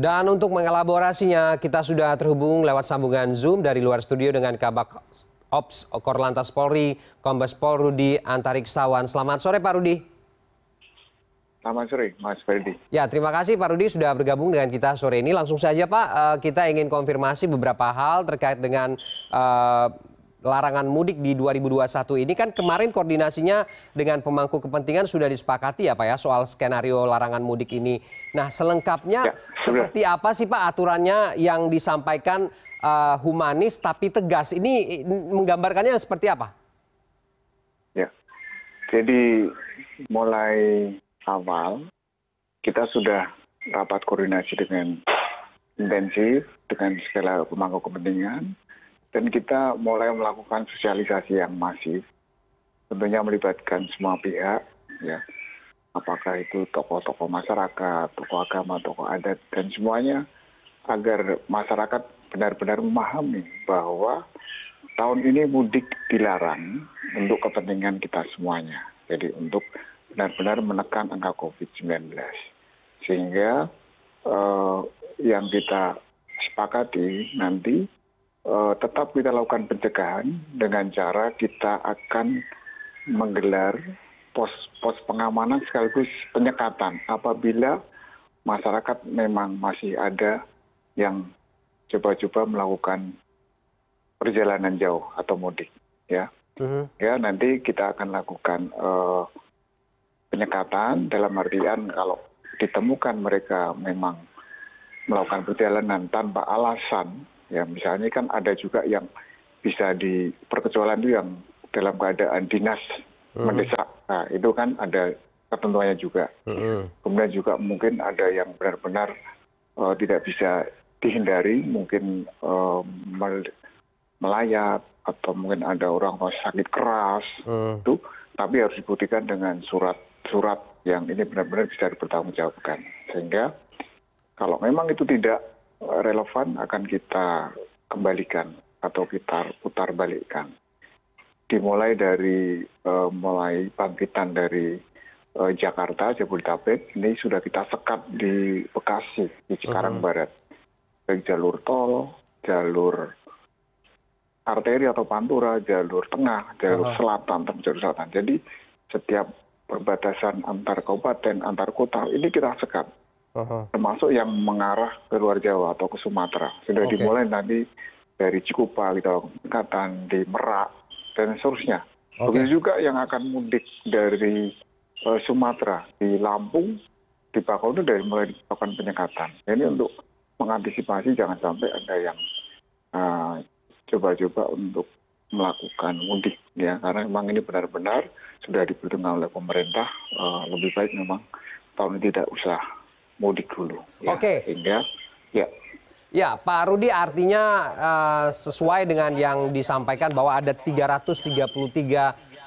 dan untuk mengelaborasinya kita sudah terhubung lewat sambungan zoom dari luar studio dengan kabak ops korlantas polri kombes pol rudi antariksawan selamat sore pak rudi Selamat sore, Mas Ferdi. Ya, terima kasih Pak Rudi sudah bergabung dengan kita sore ini. Langsung saja Pak, uh, kita ingin konfirmasi beberapa hal terkait dengan uh, larangan mudik di 2021 ini kan kemarin koordinasinya dengan pemangku kepentingan sudah disepakati ya Pak ya soal skenario larangan mudik ini. Nah selengkapnya ya, seperti apa sih Pak aturannya yang disampaikan uh, humanis tapi tegas ini menggambarkannya seperti apa? Ya, jadi mulai awal kita sudah rapat koordinasi dengan intensif dengan segala pemangku kepentingan dan kita mulai melakukan sosialisasi yang masif tentunya melibatkan semua pihak ya apakah itu tokoh-tokoh masyarakat, tokoh agama, tokoh adat dan semuanya agar masyarakat benar-benar memahami bahwa tahun ini mudik dilarang untuk kepentingan kita semuanya. Jadi untuk benar-benar menekan angka COVID-19. Sehingga eh, yang kita sepakati nanti tetap kita lakukan pencegahan dengan cara kita akan menggelar pos pos pengamanan sekaligus penyekatan apabila masyarakat memang masih ada yang coba-coba melakukan perjalanan jauh atau mudik ya uh-huh. ya nanti kita akan lakukan uh, penyekatan dalam artian kalau ditemukan mereka memang melakukan perjalanan tanpa alasan ya misalnya kan ada juga yang bisa di perkecualian itu yang dalam keadaan dinas hmm. mendesak nah itu kan ada ketentuannya juga hmm. kemudian juga mungkin ada yang benar-benar uh, tidak bisa dihindari mungkin uh, melayat atau mungkin ada orang sakit keras hmm. itu tapi harus dibuktikan dengan surat surat yang ini benar-benar bisa dipertanggungjawabkan sehingga kalau memang itu tidak relevan akan kita kembalikan atau kita putar balikkan. Dimulai dari uh, mulai bangkitan dari uh, Jakarta, Jabodetabek, ini sudah kita sekat di Bekasi, di Cikarang uh -huh. Barat. Baik jalur tol, jalur arteri atau pantura, jalur tengah, jalur uh -huh. selatan, jalur selatan. Jadi setiap perbatasan antar kabupaten, antar kota, ini kita sekat termasuk yang mengarah ke luar Jawa atau ke Sumatera. Sudah okay. dimulai nanti dari Cikupa, kita lakukan pendekatan di Merak dan seterusnya. Okay. Begitu juga yang akan mudik dari uh, Sumatera di Lampung, di Bakau itu dari mulai dilakukan penyekatan. Ini untuk mengantisipasi jangan sampai ada yang uh, coba-coba untuk melakukan mudik ya karena memang ini benar-benar sudah diperhitungkan oleh pemerintah uh, lebih baik memang tahun ini tidak usah mudik dulu. Ya. Oke. Sehingga ya. Ya, Pak Rudi artinya uh, sesuai dengan yang disampaikan bahwa ada 333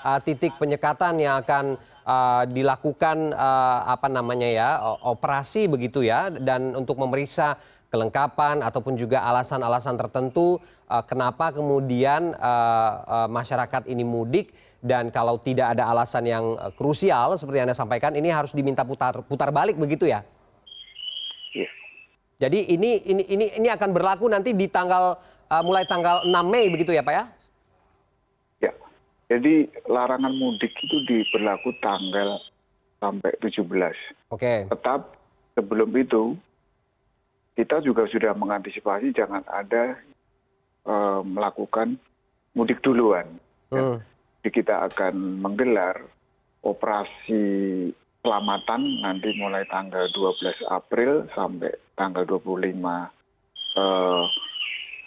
uh, titik penyekatan yang akan uh, dilakukan uh, apa namanya ya operasi begitu ya dan untuk memeriksa kelengkapan ataupun juga alasan-alasan tertentu uh, kenapa kemudian uh, uh, masyarakat ini mudik dan kalau tidak ada alasan yang uh, krusial seperti yang Anda sampaikan ini harus diminta putar putar balik begitu ya? Jadi ini ini ini ini akan berlaku nanti di tanggal uh, mulai tanggal 6 Mei begitu ya, Pak ya? Ya. Jadi larangan mudik itu diberlaku tanggal sampai 17. Oke. Okay. Tetap sebelum itu kita juga sudah mengantisipasi jangan ada uh, melakukan mudik duluan. Hmm. Ya. Jadi kita akan menggelar operasi selamatan nanti mulai tanggal 12 April sampai tanggal 25 eh,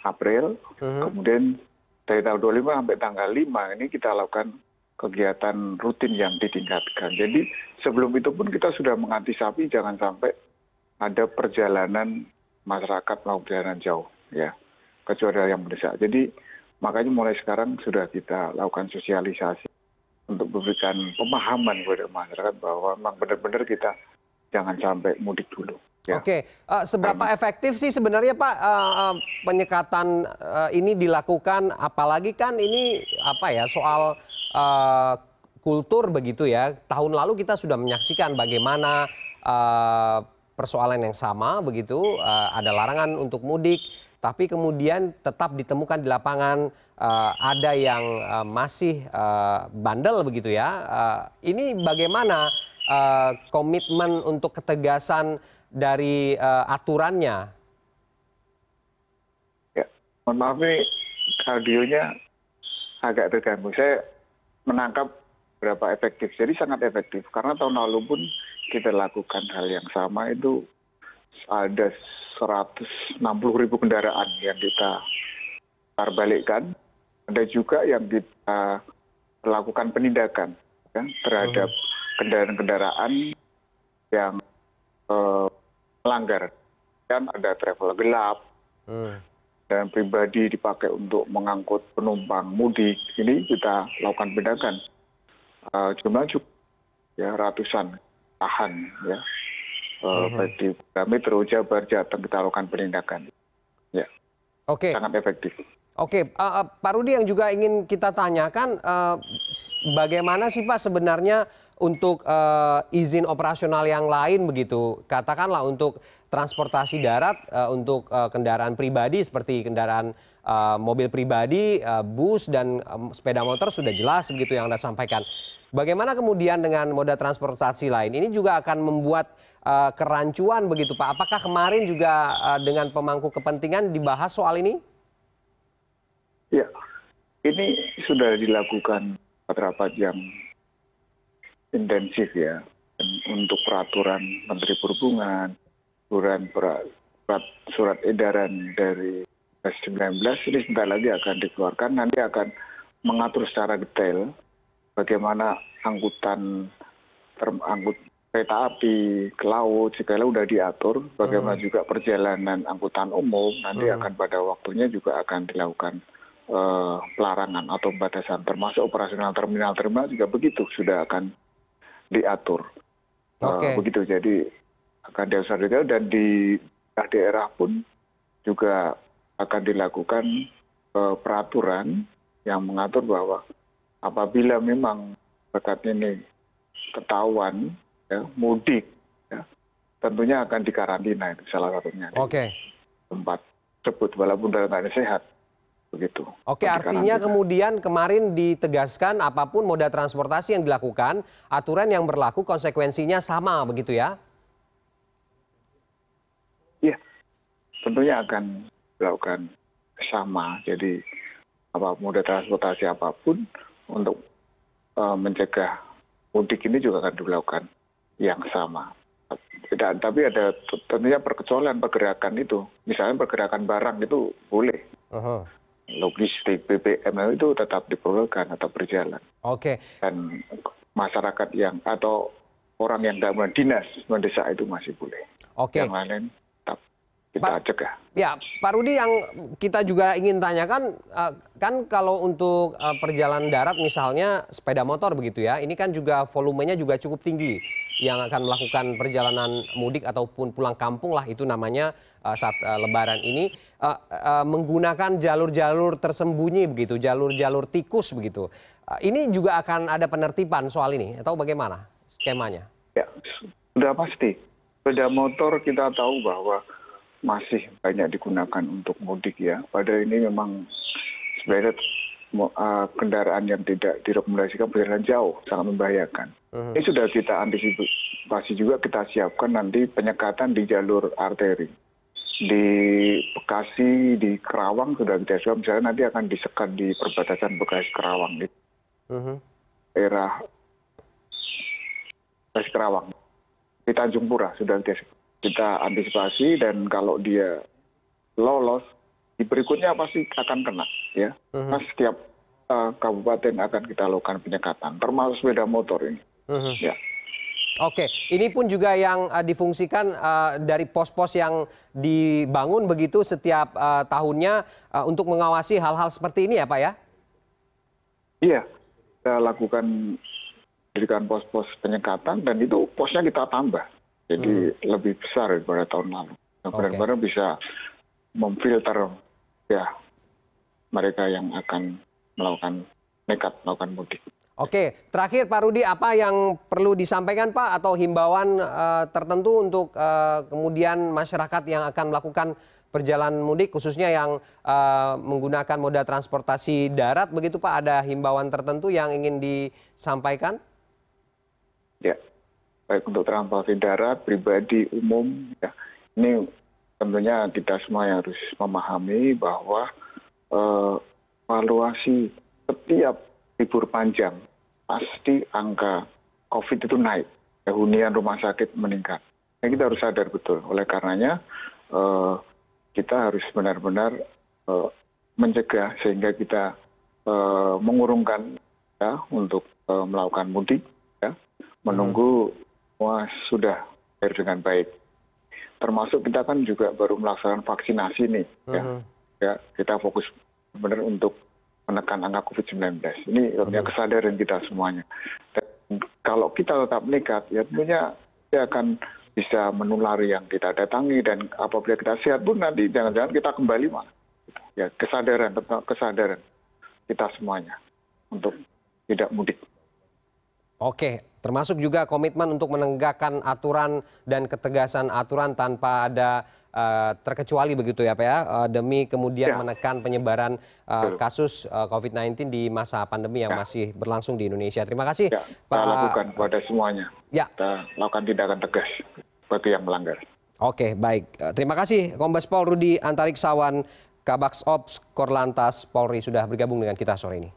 April. Uh-huh. Kemudian dari tanggal 25 sampai tanggal 5 ini kita lakukan kegiatan rutin yang ditingkatkan. Jadi sebelum itu pun kita sudah mengantisipasi jangan sampai ada perjalanan masyarakat melakukan perjalanan jauh ya kecuali yang mendesak. Jadi makanya mulai sekarang sudah kita lakukan sosialisasi untuk memberikan pemahaman kepada masyarakat bahwa memang benar benar kita jangan sampai mudik dulu. Ya. Oke, uh, seberapa efektif sih sebenarnya Pak uh, uh, penyekatan uh, ini dilakukan? Apalagi kan ini apa ya soal uh, kultur begitu ya. Tahun lalu kita sudah menyaksikan bagaimana uh, persoalan yang sama begitu, uh, ada larangan untuk mudik, tapi kemudian tetap ditemukan di lapangan ada yang uh, masih uh, bandel begitu ya. Ini bagaimana komitmen untuk ketegasan dari aturannya? Ya, mohon maaf nih audionya agak terganggu. Saya menangkap berapa efektif. Jadi sangat efektif karena tahun lalu pun kita lakukan hal yang sama itu ada 160 ribu kendaraan yang kita tarbalikkan. Ada juga yang kita lakukan penindakan ya, terhadap kendaraan-kendaraan yang uh, melanggar. Dan ada travel gelap, hmm. dan pribadi dipakai untuk mengangkut penumpang mudik. Ini kita lakukan penindakan. Uh, jumlah cukup ya ratusan tahan ya uh, baik di Metro Jabar Jateng kita lakukan penindakan ya oke sangat efektif Oke, uh, Pak Rudi yang juga ingin kita tanyakan, uh, bagaimana sih Pak sebenarnya untuk uh, izin operasional yang lain begitu, katakanlah untuk transportasi darat, uh, untuk uh, kendaraan pribadi seperti kendaraan uh, mobil pribadi, uh, bus dan um, sepeda motor sudah jelas begitu yang anda sampaikan. Bagaimana kemudian dengan moda transportasi lain? Ini juga akan membuat uh, kerancuan begitu Pak. Apakah kemarin juga uh, dengan pemangku kepentingan dibahas soal ini? Ya, ini sudah dilakukan rapat yang intensif ya untuk peraturan Menteri Perhubungan, surat, surat, surat edaran dari 19 ini sebentar lagi akan dikeluarkan, nanti akan mengatur secara detail bagaimana angkutan terangkut kereta api ke laut segala sudah diatur bagaimana hmm. juga perjalanan angkutan umum nanti hmm. akan pada waktunya juga akan dilakukan pelarangan atau batasan termasuk operasional terminal terminal juga begitu sudah akan diatur okay. uh, begitu jadi akan diatur detail dan di daerah pun juga akan dilakukan uh, peraturan yang mengatur bahwa apabila memang bakat ini ketahuan ya, mudik ya, tentunya akan dikarantina itu salah satunya okay. tempat tersebut walaupun dalam keadaan sehat begitu. Oke, artinya kemudian kemarin ditegaskan apa pun moda transportasi yang dilakukan, aturan yang berlaku konsekuensinya sama begitu ya? Iya, tentunya akan dilakukan sama. Jadi apa moda transportasi apa pun untuk uh, mencegah mudik ini juga akan dilakukan yang sama. Dan, tapi ada tentunya perkecualian pergerakan itu. Misalnya pergerakan barang itu boleh. Uh -huh. Logistik, BBM itu tetap diperlukan atau berjalan. Oke. Okay. Dan masyarakat yang atau orang yang tidak dinas mendesak itu masih boleh. Oke. Okay. Yang lain kita cegah. Ya, Pak Rudi yang kita juga ingin tanyakan uh, kan kalau untuk uh, perjalanan darat misalnya sepeda motor begitu ya, ini kan juga volumenya juga cukup tinggi yang akan melakukan perjalanan mudik ataupun pulang kampung lah itu namanya uh, saat Lebaran ini menggunakan jalur-jalur tersembunyi begitu, jalur-jalur tikus begitu. Ini juga akan ada penertiban soal ini atau bagaimana skemanya? Ya, sudah pasti. Sepeda motor kita tahu bahwa masih banyak digunakan untuk mudik ya. Padahal ini memang sebenarnya uh, kendaraan yang tidak direkomendasikan berjalan jauh, sangat membahayakan. Uh-huh. Ini sudah kita antisipasi juga, kita siapkan nanti penyekatan di jalur arteri. Di Bekasi, di Kerawang sudah kita siapkan, misalnya nanti akan disekat di perbatasan Bekasi Kerawang. Gitu. Uh-huh. Daerah Bekasi Kerawang. Di Tanjung Pura sudah kita kita antisipasi dan kalau dia lolos di berikutnya pasti akan kena ya. Nah, setiap uh, kabupaten akan kita lakukan penyekatan termasuk sepeda motor ini. Uh-huh. ya. Oke, ini pun juga yang uh, difungsikan uh, dari pos-pos yang dibangun begitu setiap uh, tahunnya uh, untuk mengawasi hal-hal seperti ini ya Pak ya? Iya, kita lakukan dirikan pos-pos penyekatan dan itu posnya kita tambah jadi hmm. lebih besar daripada tahun lalu. Benar benar bisa memfilter ya mereka yang akan melakukan nekat melakukan mudik. Oke terakhir pak rudi apa yang perlu disampaikan pak? Atau himbauan tertentu untuk kemudian masyarakat yang akan melakukan perjalanan mudik khususnya yang menggunakan moda transportasi darat begitu pak? Ada himbauan tertentu yang ingin disampaikan? Ya baik untuk transportasi darat pribadi umum ya. Ini tentunya kita semua yang harus memahami bahwa evaluasi setiap libur panjang pasti angka covid itu naik. Hunian rumah sakit meningkat. Nah kita harus sadar betul. Oleh karenanya kita harus benar benar mencegah sehingga kita mengurungkan ya untuk melakukan mudik ya. Menunggu semua sudah air dengan baik. Termasuk kita kan juga baru melaksanakan vaksinasi nih ya. Ya kita fokus benar untuk menekan angka covid sembilan belas. Ini tentunya kesadaran kita semuanya. Dan kalau kita tetap nekat ya tentunya kita akan bisa menulari yang kita datangi dan apabila kita sehat pun nanti jangan-jangan kita kembali malah ya kesadaran tetap kesadaran kita semuanya untuk tidak mudik. Oke, termasuk juga komitmen untuk menegakkan aturan dan ketegasan aturan tanpa ada terkecuali begitu ya Pak ya, demi kemudian menekan penyebaran kasus COVID-19 di masa pandemi yang masih berlangsung di Indonesia. Terima kasih ya, Pak. lakukan pada semuanya. Ya. Kita lakukan tindakan tegas bagi yang melanggar. Oke, baik. Terima kasih Kombes Pol Rudi Antariksawan, Kabaks Ops Korlantas Polri sudah bergabung dengan kita sore ini.